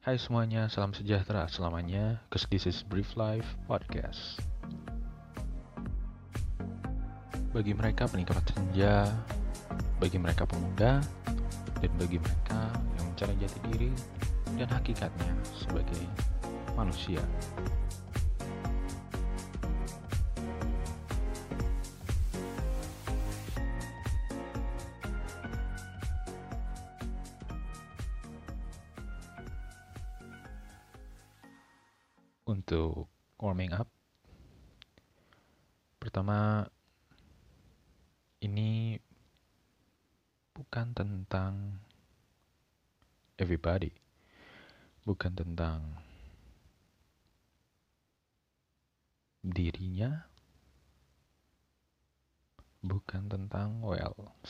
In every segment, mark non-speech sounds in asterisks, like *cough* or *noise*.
Hai semuanya, salam sejahtera selamanya. Cause this is Brief Life Podcast. Bagi mereka penikmat senja, bagi mereka pemuda, dan bagi mereka yang mencari jati diri dan hakikatnya sebagai manusia.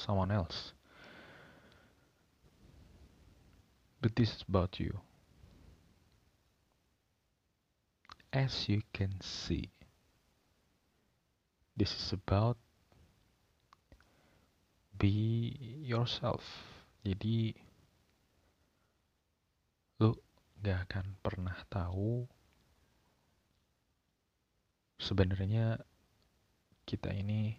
Someone else, but this is about you. As you can see, this is about be yourself. Jadi lu gak akan pernah tahu sebenarnya kita ini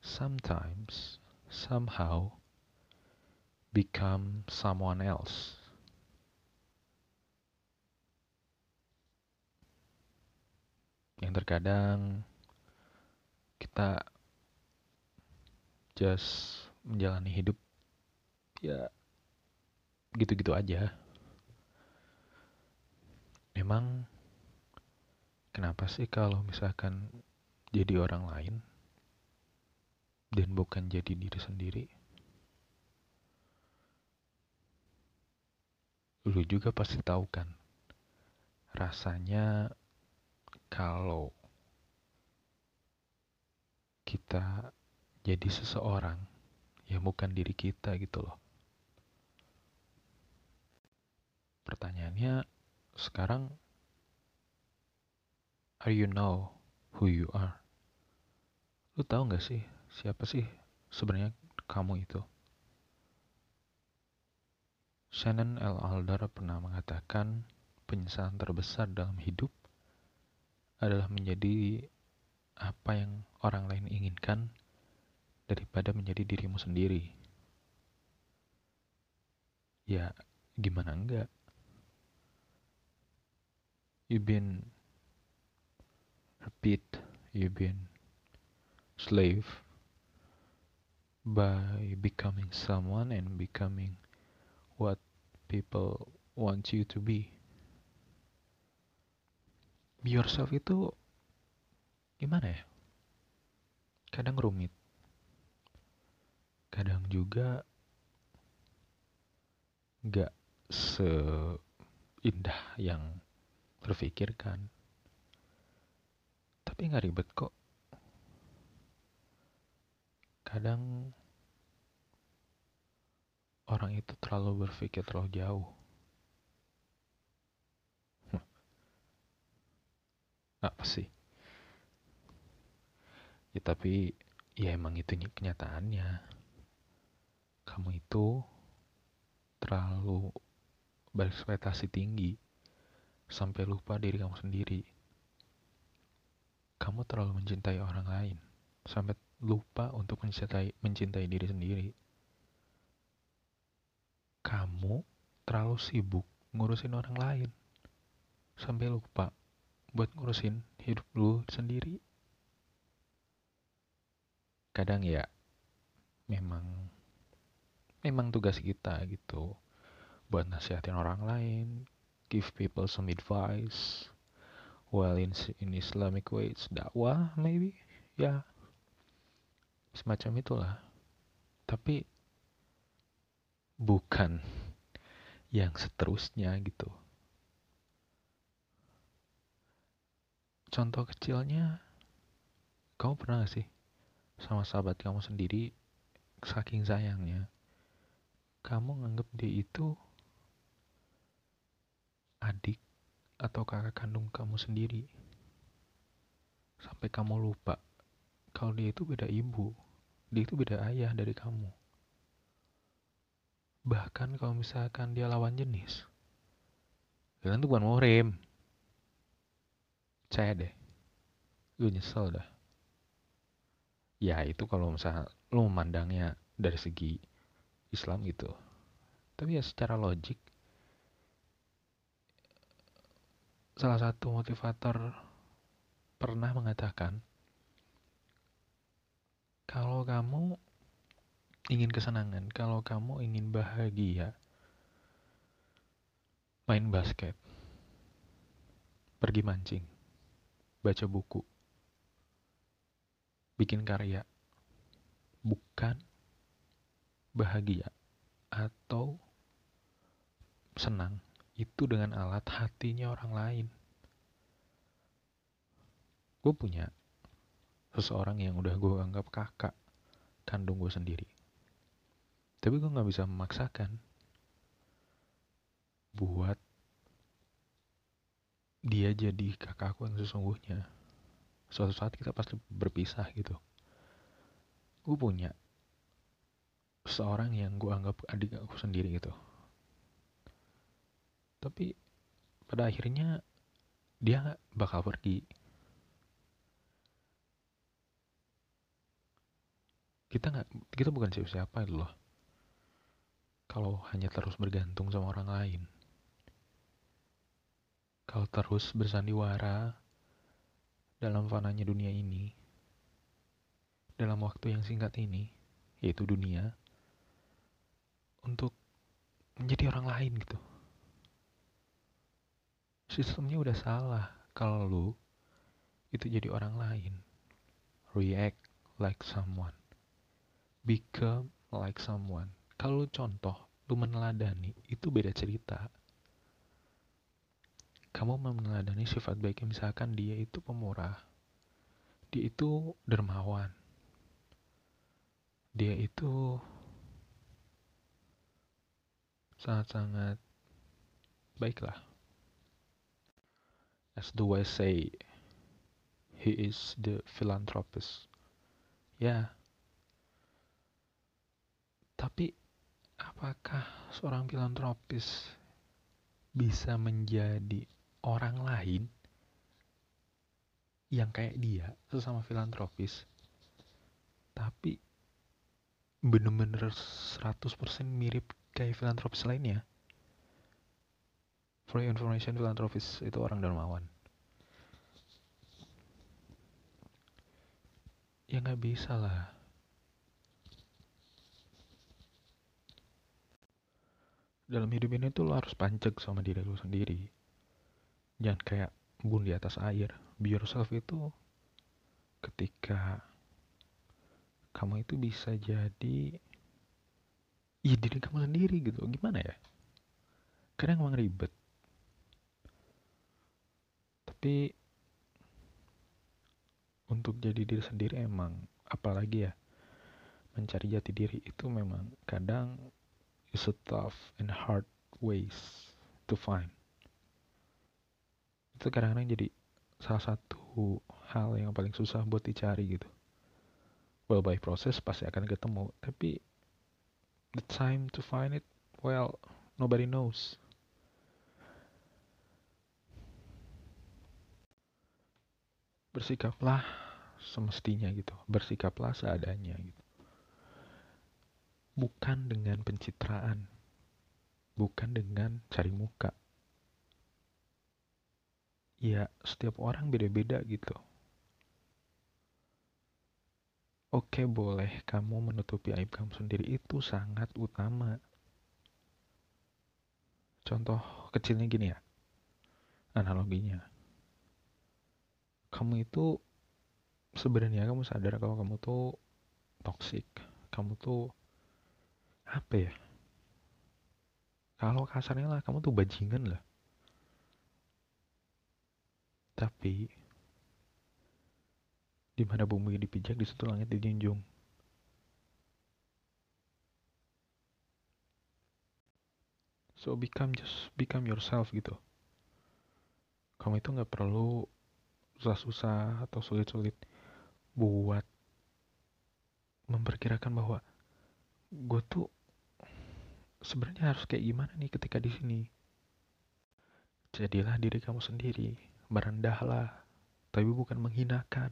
sometimes somehow become someone else. Yang terkadang kita just menjalani hidup ya gitu-gitu aja. Emang kenapa sih kalau misalkan jadi orang lain dan bukan jadi diri sendiri? Lu juga pasti tahu kan rasanya kalau kita jadi seseorang yang bukan diri kita gitu loh. Pertanyaannya sekarang are you know who you are? Lu tahu nggak sih siapa sih sebenarnya kamu itu? Shannon L. Alder pernah mengatakan penyesalan terbesar dalam hidup adalah menjadi apa yang orang lain inginkan daripada menjadi dirimu sendiri. Ya, gimana enggak? You've been repeat, you've been slave by becoming someone and becoming what people want you to be. Be yourself itu gimana ya? Kadang rumit. Kadang juga gak seindah yang terfikirkan. Tapi gak ribet kok. Kadang orang itu terlalu berpikir terlalu jauh. *laughs* Apa sih? Ya tapi ya emang itu kenyataannya. Kamu itu terlalu berekspektasi tinggi sampai lupa diri kamu sendiri. Kamu terlalu mencintai orang lain sampai lupa untuk mencintai mencintai diri sendiri. Kamu terlalu sibuk ngurusin orang lain sampai lupa buat ngurusin hidup lu sendiri. Kadang ya memang memang tugas kita gitu buat nasihatin orang lain, give people some advice, well in, in Islamic ways, dakwah maybe, ya semacam itulah. Tapi bukan yang seterusnya gitu. Contoh kecilnya, kamu pernah gak sih sama sahabat kamu sendiri saking sayangnya, kamu nganggap dia itu adik atau kakak kandung kamu sendiri. Sampai kamu lupa kalau dia itu beda ibu, dia itu beda ayah dari kamu. Bahkan kalau misalkan dia lawan jenis, kalian tuh bukan muhrim. Saya deh lu nyesel dah. Ya itu kalau misalnya lu memandangnya dari segi Islam gitu. Tapi ya secara logik salah satu motivator pernah mengatakan kalau kamu ingin kesenangan, kalau kamu ingin bahagia, main basket, pergi mancing, baca buku, bikin karya, bukan bahagia atau senang itu dengan alat hatinya orang lain. Gue punya seseorang yang udah gue anggap kakak kandung gue sendiri. Tapi gue gak bisa memaksakan buat dia jadi kakakku yang sesungguhnya. Suatu saat kita pasti berpisah gitu. Gue punya seorang yang gue anggap adik aku sendiri gitu tapi pada akhirnya dia bakal pergi kita nggak kita bukan siapa-siapa loh. Kalau hanya terus bergantung sama orang lain. Kalau terus bersandiwara dalam fananya dunia ini dalam waktu yang singkat ini yaitu dunia untuk menjadi orang lain gitu. Sistemnya udah salah kalau lu itu jadi orang lain. React like someone become like someone kalau contoh lu meneladani itu beda cerita kamu meneladani sifat baiknya misalkan dia itu pemurah dia itu dermawan dia itu sangat-sangat baiklah as the West say, he is the philanthropist. Ya. Tapi apakah seorang filantropis bisa menjadi orang lain yang kayak dia sesama filantropis tapi bener-bener 100% mirip kayak filantropis lainnya For information, filantropis itu orang dermawan. Ya nggak bisa lah. Dalam hidup ini tuh lo harus pancek sama diri lo sendiri. Jangan kayak bun di atas air. Be yourself itu ketika kamu itu bisa jadi ya diri kamu sendiri gitu. Gimana ya? Kadang emang ribet tapi untuk jadi diri sendiri emang apalagi ya mencari jati diri itu memang kadang is a tough and hard ways to find. Itu kadang-kadang jadi salah satu hal yang paling susah buat dicari gitu. Well by proses pasti akan ketemu tapi the time to find it well nobody knows. Bersikaplah semestinya gitu bersikaplah seadanya gitu bukan dengan pencitraan. Bukan dengan cari muka. Ya setiap orang beda-beda gitu. Oke boleh kamu menutupi aib kamu sendiri. Itu sangat utama. Contoh kecilnya gini ya. Analoginya. Kamu itu sebenarnya kamu sadar kalau kamu tuh toxic. Kamu tuh apa ya? Kalau kasarnya lah kamu tuh bajingan lah. Tapi di mana bumi dipijak di situ langit dijunjung. So become just become yourself gitu. Kamu itu nggak perlu susah-susah atau sulit-sulit buat memperkirakan bahwa gue tuh sebenarnya harus kayak gimana nih ketika di sini Jadilah diri kamu sendiri, merendahlah, tapi bukan menghinakan.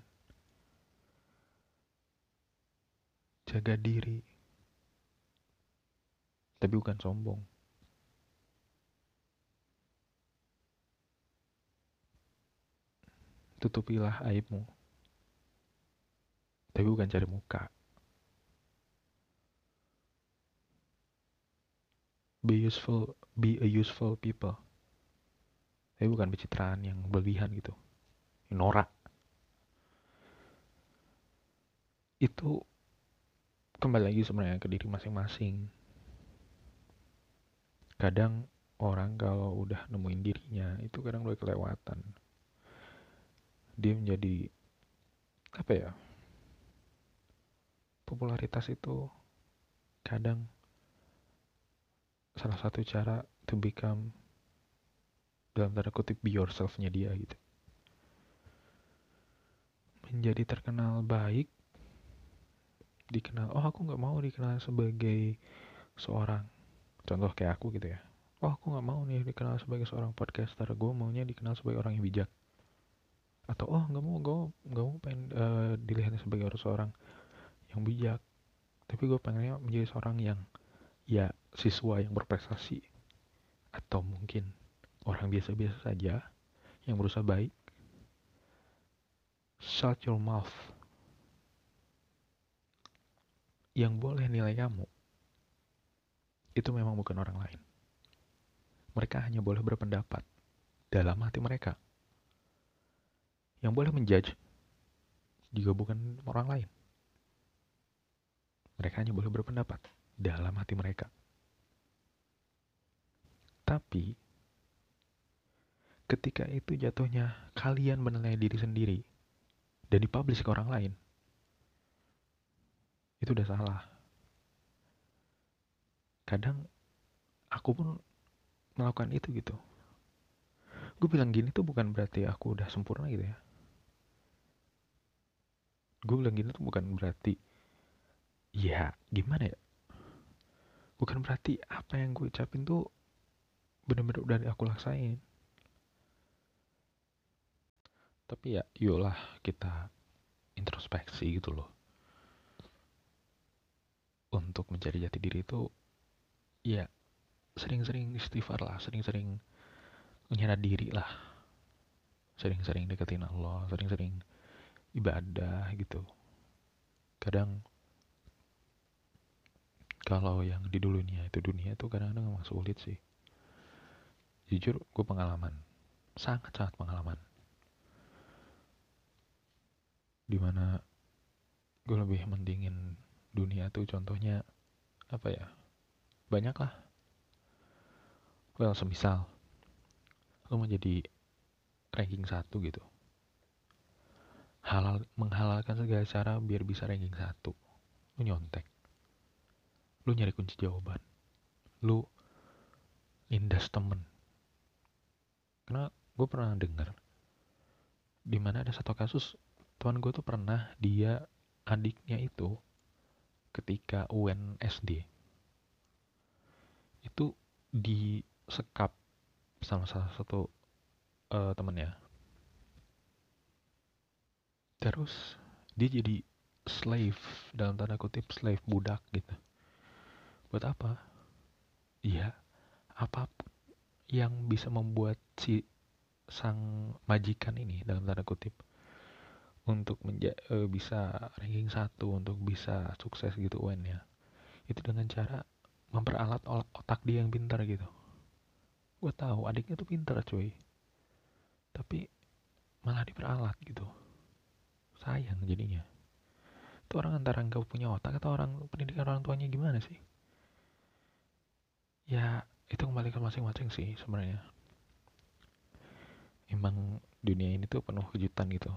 Jaga diri, tapi bukan sombong. Tutupilah aibmu, tapi bukan cari muka. Be useful, be a useful people. Tapi bukan pencitraan yang berlebihan gitu. Norak. Itu kembali lagi sebenarnya ke diri masing-masing. Kadang orang kalau udah nemuin dirinya itu kadang udah kelewatan. Dia menjadi apa ya? Popularitas itu kadang salah satu cara to become dalam tanda kutip be yourself-nya dia gitu. Menjadi terkenal baik, dikenal, oh aku nggak mau dikenal sebagai seorang, contoh kayak aku gitu ya. Oh aku nggak mau nih dikenal sebagai seorang podcaster, gue maunya dikenal sebagai orang yang bijak. Atau oh nggak mau gue nggak mau pengen uh, dilihat sebagai seorang yang bijak, tapi gue pengennya menjadi seorang yang ya siswa yang berprestasi. Atau mungkin orang biasa-biasa saja yang berusaha baik. Shut your mouth. Yang boleh nilai kamu itu memang bukan orang lain. Mereka hanya boleh berpendapat dalam hati mereka. Yang boleh menjudge juga bukan orang lain. Mereka hanya boleh berpendapat dalam hati mereka. Tapi ketika itu jatuhnya kalian menilai diri sendiri dan dipublish ke orang lain, itu udah salah. Kadang aku pun melakukan itu gitu. Gue bilang gini tuh bukan berarti aku udah sempurna gitu ya. Gue bilang gini tuh bukan berarti ya gimana ya bukan berarti apa yang gue ucapin tuh bener-bener udah aku laksain. Tapi ya yolah kita introspeksi gitu loh. Untuk mencari jati diri itu ya sering-sering istighfar lah sering-sering menyadar diri lah. Sering-sering deketin Allah sering-sering ibadah gitu. Kadang kalau yang di dulunya itu dunia itu kadang-kadang memang sulit sih jujur gue pengalaman. Sangat-sangat pengalaman. Di mana gue lebih mendingin dunia tuh contohnya apa ya banyak lah well semisal lo mau jadi ranking satu gitu. Halal menghalalkan segala cara biar bisa ranking satu. Lo nyontek. Lu nyari kunci jawaban. Lu lindas temen karena gue pernah denger di mana ada satu kasus teman gue tuh pernah dia adiknya itu ketika UN SD itu disekap sama salah satu uh, temennya. Terus dia jadi slave dalam tanda kutip slave budak gitu. Buat apa? Iya apa pun yang bisa membuat si sang majikan ini dalam tanda kutip untuk menja uh, bisa ranking satu untuk bisa sukses gitu UN ya itu dengan cara memperalat otak dia yang pintar gitu. Gue tahu adiknya tuh pintar cuy. Tapi malah diperalat gitu. Sayang jadinya. Itu orang antara nggak punya otak atau orang pendidikan orang tuanya gimana sih? Ya itu kembali ke masing-masing sih sebenarnya. Emang dunia ini tuh penuh kejutan gitu.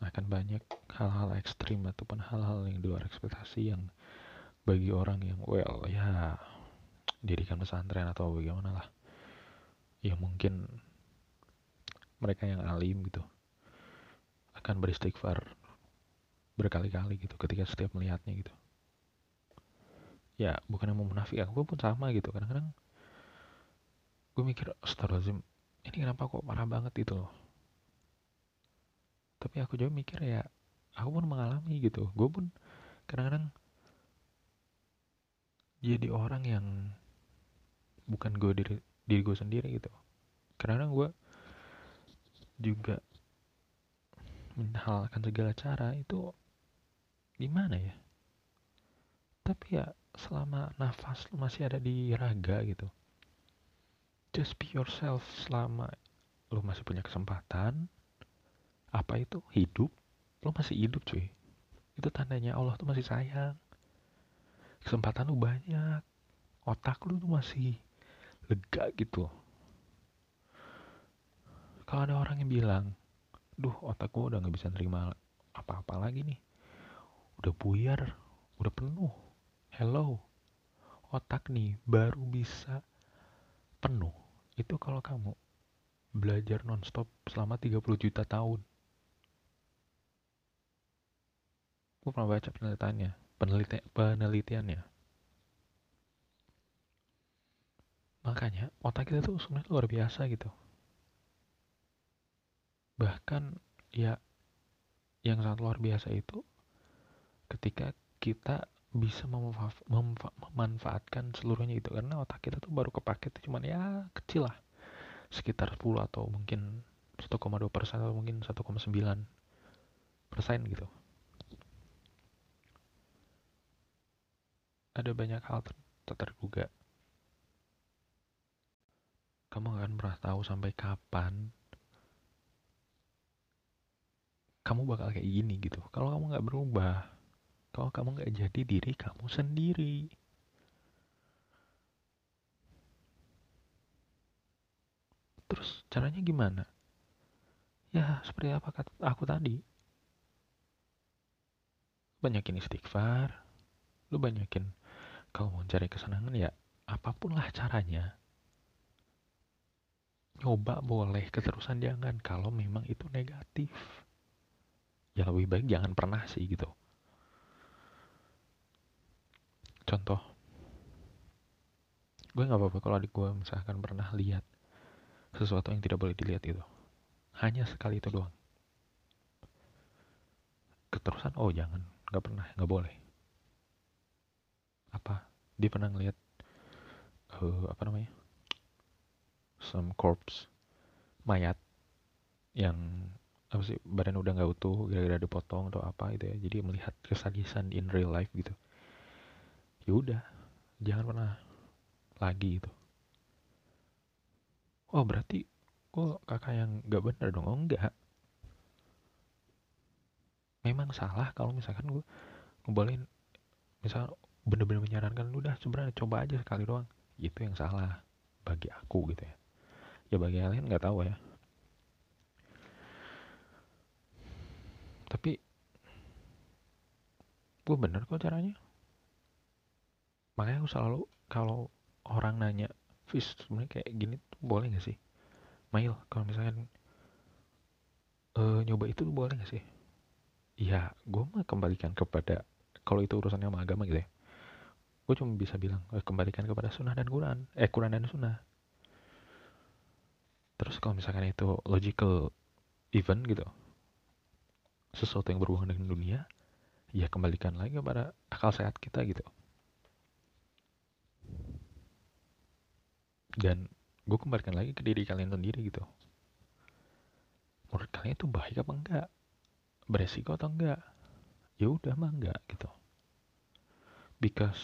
Akan banyak hal-hal ekstrim ataupun hal-hal yang di luar ekspektasi yang bagi orang yang well ya dirikan pesantren atau bagaimana lah. Ya mungkin mereka yang alim gitu akan beristighfar berkali-kali gitu ketika setiap melihatnya gitu. Ya bukan yang mau munafik aku pun sama gitu. Kadang-kadang gue mikir astagfirullahaladzim ini kenapa kok parah banget itu loh? Tapi aku juga mikir ya aku pun mengalami gitu. Gue pun kadang-kadang jadi orang yang bukan gue diri diri gue sendiri gitu. Kadang-kadang gue juga menghalalkan segala cara itu gimana ya? Tapi ya selama nafas masih ada di raga gitu just be yourself selama lu masih punya kesempatan. Apa itu? Hidup. Lu masih hidup cuy. Itu tandanya Allah tuh masih sayang. Kesempatan lu banyak. Otak lu tuh masih lega gitu. Kalau ada orang yang bilang duh otak gua udah nggak bisa nerima apa-apa lagi nih. Udah buyar udah penuh. Hello. Otak nih baru bisa penuh. Itu kalau kamu belajar nonstop selama 30 juta tahun. Gue pernah baca penelitiannya peneliti penelitiannya. Makanya otak kita tuh sebenarnya luar biasa gitu. Bahkan ya yang sangat luar biasa itu ketika kita bisa memanfaatkan seluruhnya itu karena otak kita tuh baru kepake tuh cuman ya kecil lah. Sekitar 10 atau mungkin 1,2 persen atau mungkin 1,9 persen gitu. Ada banyak hal ter terduga. Kamu akan pernah tahu sampai kapan kamu bakal kayak gini gitu. Kalau kamu nggak berubah kalau kamu nggak jadi diri kamu sendiri. Terus caranya gimana? Ya seperti apa kata aku tadi. Banyakin istighfar, lu banyakin kalau mau cari kesenangan ya apa pun lah caranya. Nyoba boleh, keterusan jangan kalau memang itu negatif. Ya lebih baik jangan pernah sih gitu contoh. Gue nggak apa-apa kalau adik gue misalkan pernah lihat sesuatu yang tidak boleh dilihat itu. Hanya sekali itu doang. Keterusan oh jangan nggak pernah nggak boleh. Apa? Dia pernah ngeliat uh, apa namanya? Some corpse mayat yang apa sih badan udah nggak utuh gara-gara dipotong atau apa gitu ya. Jadi melihat kesadisan in real life gitu ya udah jangan pernah lagi itu oh berarti kok kakak yang gak bener dong? Oh enggak memang salah kalau misalkan gue ngebolehin misal bener-bener menyarankan udah sebenarnya coba aja sekali doang. Itu yang salah bagi aku gitu ya. Ya bagi kalian nggak tahu ya. Tapi gue bener kok caranya makanya aku selalu kalau orang nanya Fis sebenarnya kayak gini tuh boleh gak sih? Mail kalau misalkan uh, nyoba itu tuh boleh gak sih? Ya gue mah kembalikan kepada kalau itu urusannya sama agama gitu ya gue cuma bisa bilang eh, kembalikan kepada sunnah dan Quran. Eh Quran dan sunnah. Terus kalau misalkan itu logical event gitu sesuatu yang berhubungan dengan dunia ya kembalikan lagi kepada akal sehat kita gitu dan gue kembalikan lagi ke diri kalian sendiri gitu. Menurut kalian itu baik apa enggak? Beresiko atau enggak? Ya udah mah enggak gitu. Because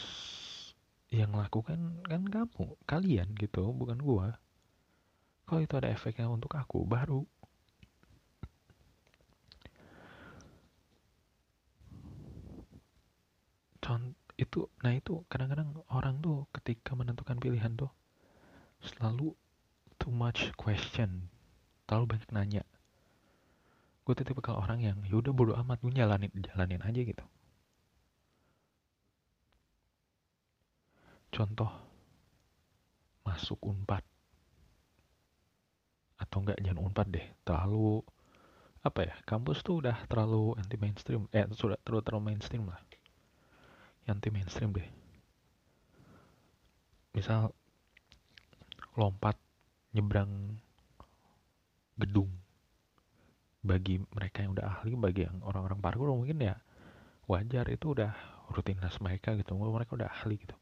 yang lakukan kan kamu kalian gitu bukan gua. Kalau itu ada efeknya untuk aku baru. Contoh itu nah itu kadang-kadang orang tuh ketika menentukan pilihan tuh selalu too much question. Terlalu banyak nanya. Gue tipe kalau orang yang yaudah bodo amat gue jalanin jalanin aja gitu. Contoh masuk unpad. Atau enggak jangan unpad deh. Terlalu apa ya kampus tuh udah terlalu anti mainstream eh sudah terlalu terlalu mainstream lah. Anti mainstream deh. Misal lompat nyebrang gedung. Bagi mereka yang udah ahli bagi yang orang-orang parkour mungkin ya wajar. Itu udah rutinitas mereka gitu. Mereka udah ahli gitu.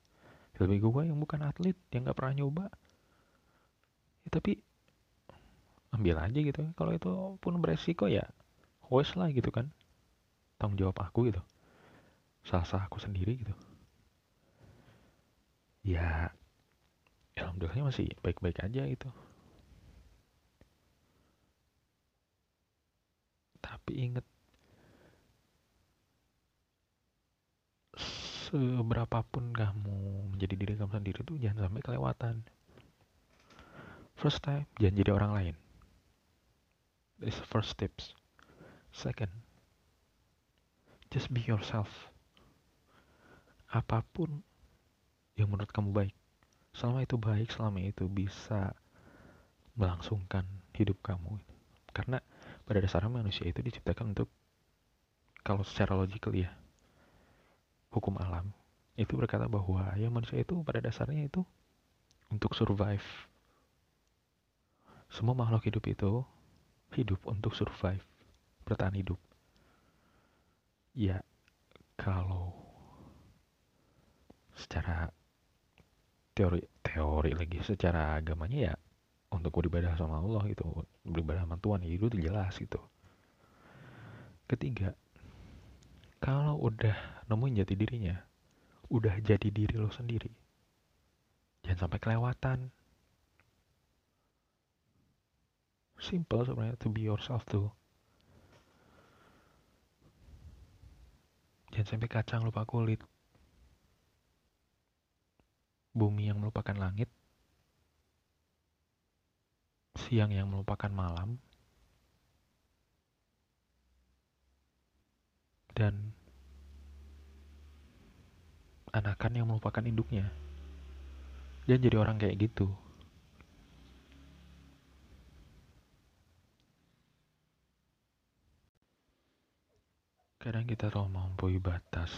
Lebih gue yang bukan atlet yang nggak pernah nyoba ya, tapi ambil aja gitu. Kalau itu pun beresiko ya wes lah gitu kan. Tanggung jawab aku gitu. Salah sah aku sendiri gitu. Ya alhamdulillahnya masih baik-baik aja gitu. Tapi inget seberapapun kamu menjadi diri kamu sendiri tuh jangan sampai kelewatan. First time jangan jadi orang lain. This first tips second just be yourself. Apa pun yang menurut kamu baik selama itu baik selama itu bisa melangsungkan hidup kamu karena pada dasarnya manusia itu diciptakan untuk kalau secara logikal ya hukum alam itu berkata bahwa ya manusia itu pada dasarnya itu untuk survive. Semua makhluk hidup itu hidup untuk survive, bertahan hidup. Ya, kalau secara teori teori lagi secara agamanya ya untuk beribadah sama Allah itu beribadah sama Tuhan ya itu jelas gitu. Ketiga, kalau udah nemuin jati dirinya, udah jadi diri lo sendiri. Jangan sampai kelewatan. Simple sebenarnya to be yourself tuh. Jangan sampai kacang lupa kulit. Bumi yang melupakan langit. Siang yang melupakan malam. dan anakan yang melupakan induknya. Dan jadi orang kayak gitu. Kadang kita terlalu melampaui batas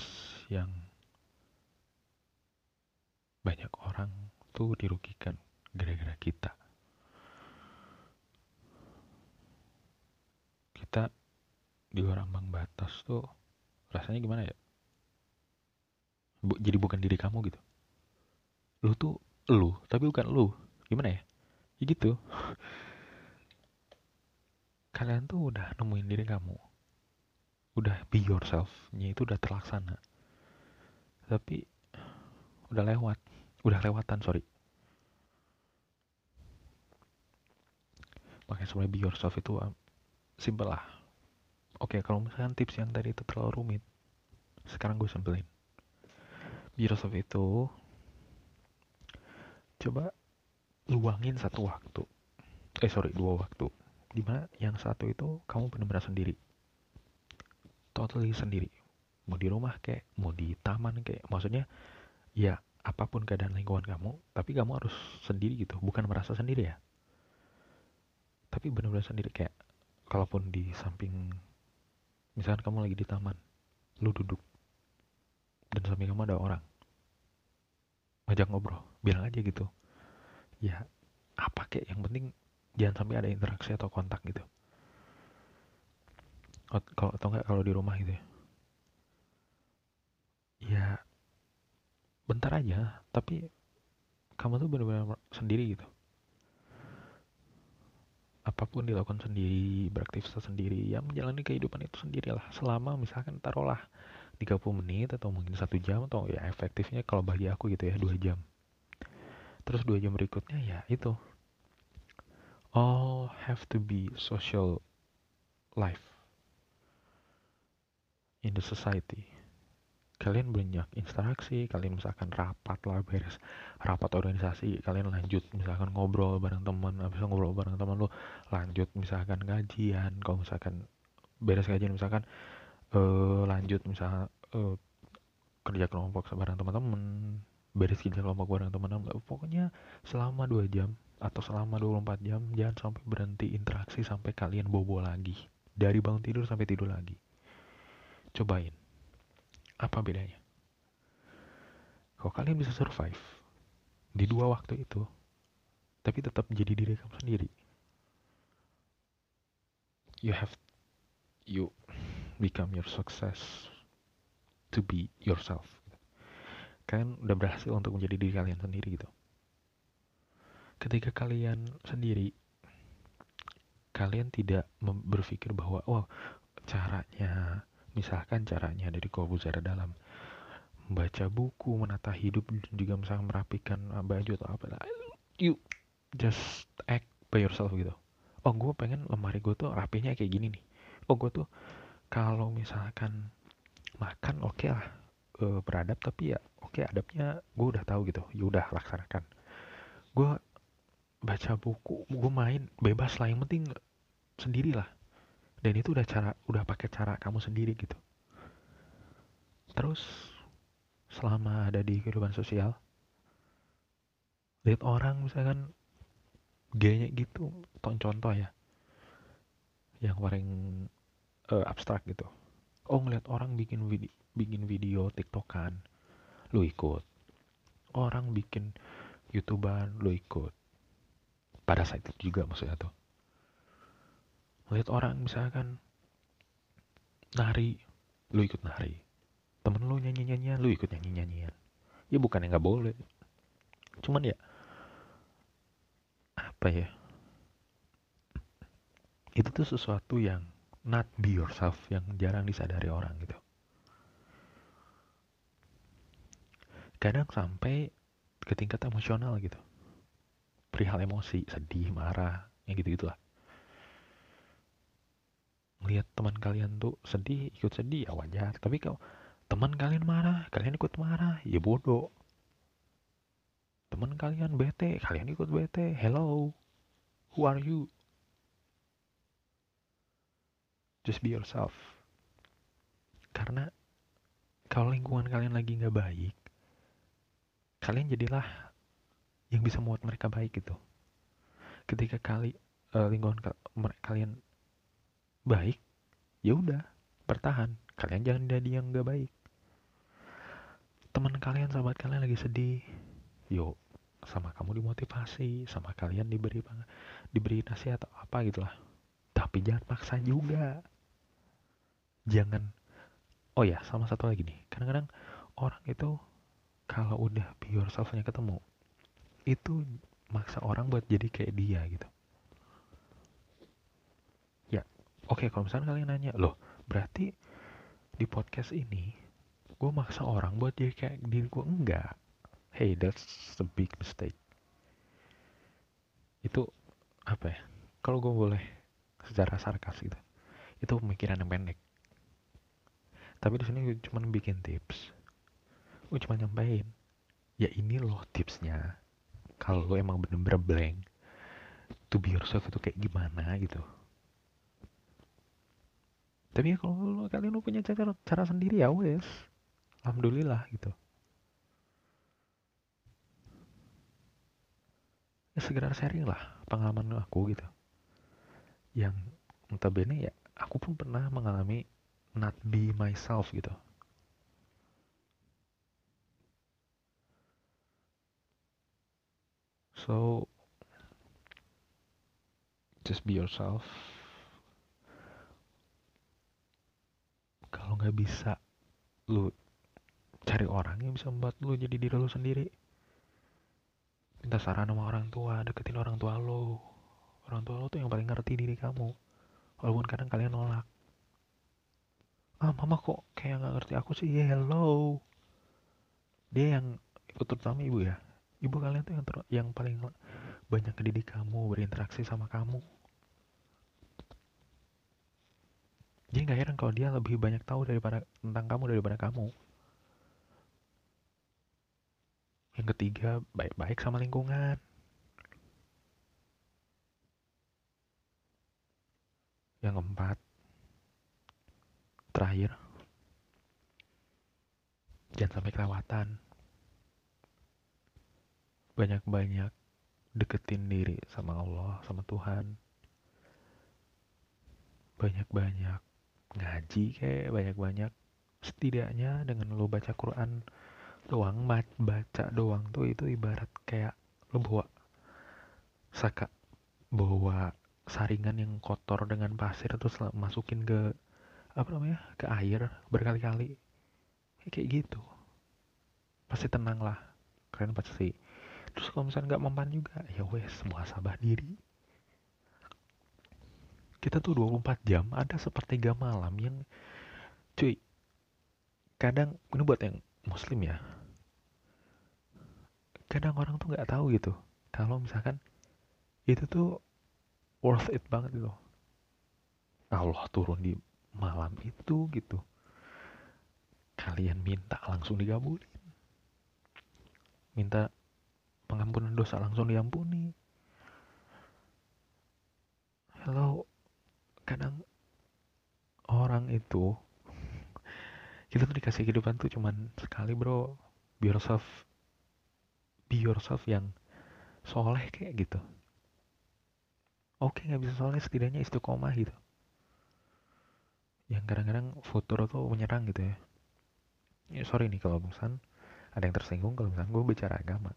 yang banyak orang tuh dirugikan gara-gara kita. Kita di luar ambang batas tuh rasanya gimana ya? Bu, jadi bukan diri kamu gitu. Lu tuh lu tapi bukan lu. Gimana ya? Ya gitu. *laughs* Kalian tuh udah nemuin diri kamu. Udah be yourself nya itu udah terlaksana. Tapi udah lewat udah lewatan sorry makanya sebenarnya be yourself itu um, simple lah Oke, kalau misalkan tips yang tadi itu terlalu rumit, sekarang gue sampelin. Microsoft itu coba luangin satu waktu. Eh sorry, dua waktu. Di mana yang satu itu kamu benar-benar sendiri. Totally sendiri. Mau di rumah kayak, mau di taman kayak. Maksudnya, ya apa pun keadaan lingkungan kamu, tapi kamu harus sendiri gitu. Bukan merasa sendiri ya. Tapi benar-benar sendiri. Kayak, kalaupun di samping misalkan kamu lagi di taman lu duduk dan samping kamu ada orang ngajak ngobrol bilang aja gitu. Ya apa kek? Yang penting jangan sampai ada interaksi atau kontak gitu. Kalau atau enggak kalau di rumah gitu ya. Ya bentar aja tapi kamu tuh benar-benar sendiri gitu apa pun dilakukan sendiri, beraktivitas sendiri, ya menjalani kehidupan itu sendirilah. Selama misalkan taruhlah 30 menit atau mungkin satu jam atau ya efektifnya kalau bagi aku gitu ya dua jam. Terus dua jam berikutnya ya itu all have to be social life in the society kalian banyak interaksi kalian misalkan rapat lah beres rapat organisasi kalian lanjut misalkan ngobrol bareng teman habis ngobrol bareng teman lu lanjut misalkan gajian kalau misalkan beres gajian misalkan uh, lanjut misalkan uh, kerja kelompok bareng teman-teman beres kerja kelompok bareng teman-teman pokoknya selama dua jam atau selama 24 jam jangan sampai berhenti interaksi sampai kalian bobo lagi. Dari bangun tidur sampai tidur lagi. Cobain apa bedanya? Kalau kalian bisa survive di dua waktu itu, tapi tetap menjadi diri kamu sendiri, you have you become your success to be yourself kalian udah berhasil untuk menjadi diri kalian sendiri gitu ketika kalian sendiri kalian tidak berpikir bahwa oh caranya misalkan caranya dari Corbuzier dalam. Membaca buku menata hidup juga misalnya merapikan baju atau apa. You just act by yourself gitu. Oh gue pengen lemari gue tuh rapinya kayak gini nih. Oh gue tuh kalau misalkan makan oke okay lah. Uh, beradab tapi ya oke okay, adabnya gue udah tahu gitu. Ya udah laksanakan. Gue baca buku gue main bebas lah. Yang penting sendiri lah dan itu udah cara udah pakai cara kamu sendiri gitu. Terus selama ada di kehidupan sosial lihat orang misalkan gayanya gitu contoh ya. Yang paling uh, abstrak gitu. Oh ngeliat orang bikin video bikin video tiktokan lu ikut. Orang bikin youtuber lu ikut. Pada saat itu juga maksudnya tuh ngeliat orang misalkan nari lu ikut nari. Temen lu nyanyi nyanyian lu ikut nyanyi nyanyian ya bukan yang nggak boleh. Cuman ya apa ya? Itu tuh sesuatu yang not be yourself yang jarang disadari orang gitu. Kadang sampai ke tingkat emosional gitu. Perihal emosi sedih marah yang gitu gitulah ngelihat teman kalian tuh sedih ikut sedih ya wajar. Tapi kalau teman kalian marah kalian ikut marah ya bodoh. Teman kalian bete kalian ikut bete. Hello who are you? Just be yourself. Karena kalau lingkungan kalian lagi nggak baik kalian jadilah yang bisa membuat mereka baik gitu. Ketika kali uh, lingkungan kalian baik. Ya udah bertahan. Kalian jangan jadi yang gak baik. Teman kalian sahabat kalian lagi sedih. Yuk sama kamu dimotivasi sama kalian diberi diberi nasihat atau apa gitulah tapi jangan paksa juga. Jangan. Oh ya sama satu lagi nih. Kadang-kadang orang itu kalau udah be yourself-nya ketemu itu maksa orang buat jadi kayak dia gitu Oke, kalau misalnya kalian nanya, loh, berarti di podcast ini gue maksa orang buat jadi kayak diri gue enggak. Hey, that's a big mistake. Itu apa ya? Kalau gue boleh secara sarkas gitu, itu pemikiran yang pendek. Tapi di sini gue cuma bikin tips. Gue cuma nyampein, ya ini loh tipsnya. Kalau lo emang bener-bener blank, to be yourself itu kayak gimana gitu tapi ya kalau kalian lu punya cara cara sendiri ya wes. Alhamdulillah gitu. Ya segera sharing lah pengalaman aku gitu. Yang notabene ya aku pun pernah mengalami not be myself gitu. So just be yourself kalau nggak bisa lu cari orang yang bisa membuat lu jadi diri lu sendiri. Minta saran sama orang tua deketin orang tua lo orang tua lo tuh yang paling ngerti diri kamu walaupun kadang kalian nolak. Ah mama kok kayak nggak ngerti aku sih? Yeah, hello. Dia yang terutama ibu ya. Ibu kalian tuh yang ter yang paling banyak didik kamu berinteraksi sama kamu Jadi nggak heran kalau dia lebih banyak tahu daripada tentang kamu daripada kamu. Yang ketiga, baik-baik sama lingkungan. Yang keempat, terakhir, jangan sampai kelewatan. Banyak-banyak deketin diri sama Allah, sama Tuhan. Banyak-banyak ngaji kayak banyak-banyak setidaknya dengan lo baca Quran doang baca doang tuh itu ibarat kayak lo bawa saka bawa saringan yang kotor dengan pasir terus masukin ke apa namanya ke air berkali-kali. Kayak gitu. Pasti tenang lah kalian pasti. Terus kalau misalnya nggak mempan juga ya wes semua sabah diri kita tuh 24 jam ada sepertiga malam yang cuy kadang ini buat yang muslim ya kadang orang tuh nggak tahu gitu kalau misalkan itu tuh worth it banget gitu. Allah turun di malam itu gitu. Kalian minta langsung digabulin minta pengampunan dosa langsung diampuni. Hello kadang orang itu *laughs* kita tuh dikasih kehidupan tuh cuman sekali bro. Be yourself be yourself yang soleh kayak gitu. Oke nggak bisa soleh setidaknya istiqomah gitu. Yang kadang-kadang futur tuh menyerang gitu ya. Ya sorry nih kalau misalnya ada yang tersinggung kalau misalnya gue bicara agama.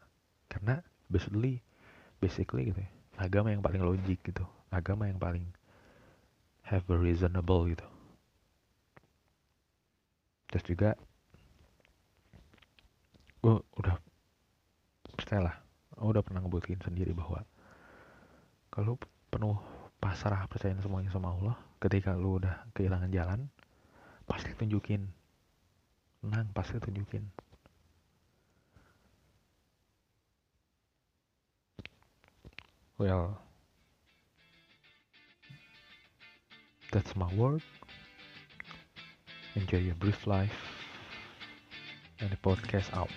Karena basically basically gitu ya agama yang paling logik gitu agama yang paling have a reasonable gitu. Terus juga gue udah percayalah udah pernah ngebuktiin sendiri bahwa kalau penuh pasrah percaya semuanya sama Allah ketika lu udah kehilangan jalan pasti tunjukin. Tenang pasti tunjukin. Well that's my work enjoy your brief life. And the podcast out